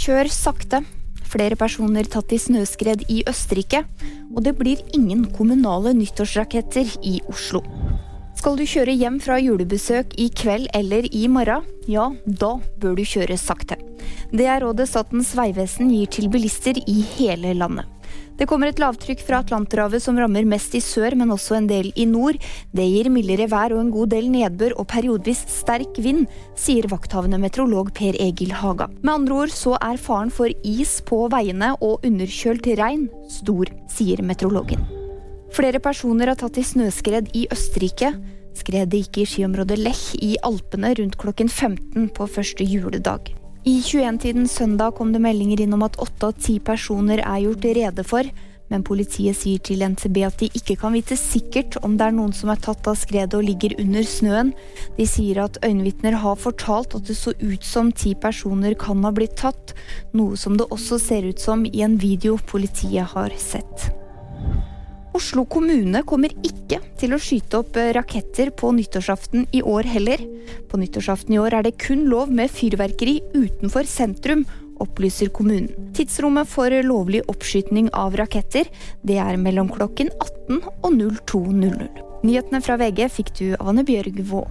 Kjør sakte. Flere personer tatt i snøskred i Østerrike. Og det blir ingen kommunale nyttårsraketter i Oslo. Skal du kjøre hjem fra julebesøk i kveld eller i morgen, ja, da bør du kjøre sakte. Det er rådet Statens vegvesen gir til bilister i hele landet. Det kommer et lavtrykk fra Atlanterhavet som rammer mest i sør, men også en del i nord. Det gir mildere vær og en god del nedbør og periodevis sterk vind, sier vakthavende meteorolog Per Egil Haga. Med andre ord så er faren for is på veiene og underkjølt regn stor, sier meteorologen. Flere personer har tatt i snøskred i Østerrike. Skredet gikk i skiområdet Lech i Alpene rundt klokken 15 på første juledag. I 21-tiden søndag kom det meldinger inn om at åtte av ti personer er gjort rede for, men politiet sier til NTB at de ikke kan vite sikkert om det er noen som er tatt av skredet og ligger under snøen. De sier at øyenvitner har fortalt at det så ut som ti personer kan ha blitt tatt, noe som det også ser ut som i en video politiet har sett. Oslo kommune kommer ikke til å skyte opp eh, raketter på nyttårsaften i år heller. På nyttårsaften i år er det kun lov med fyrverkeri utenfor sentrum, opplyser kommunen. Tidsrommet for lovlig oppskyting av raketter det er mellom klokken 18 og 02.00. Nyhetene fra VG fikk du av Anne Bjørgvå.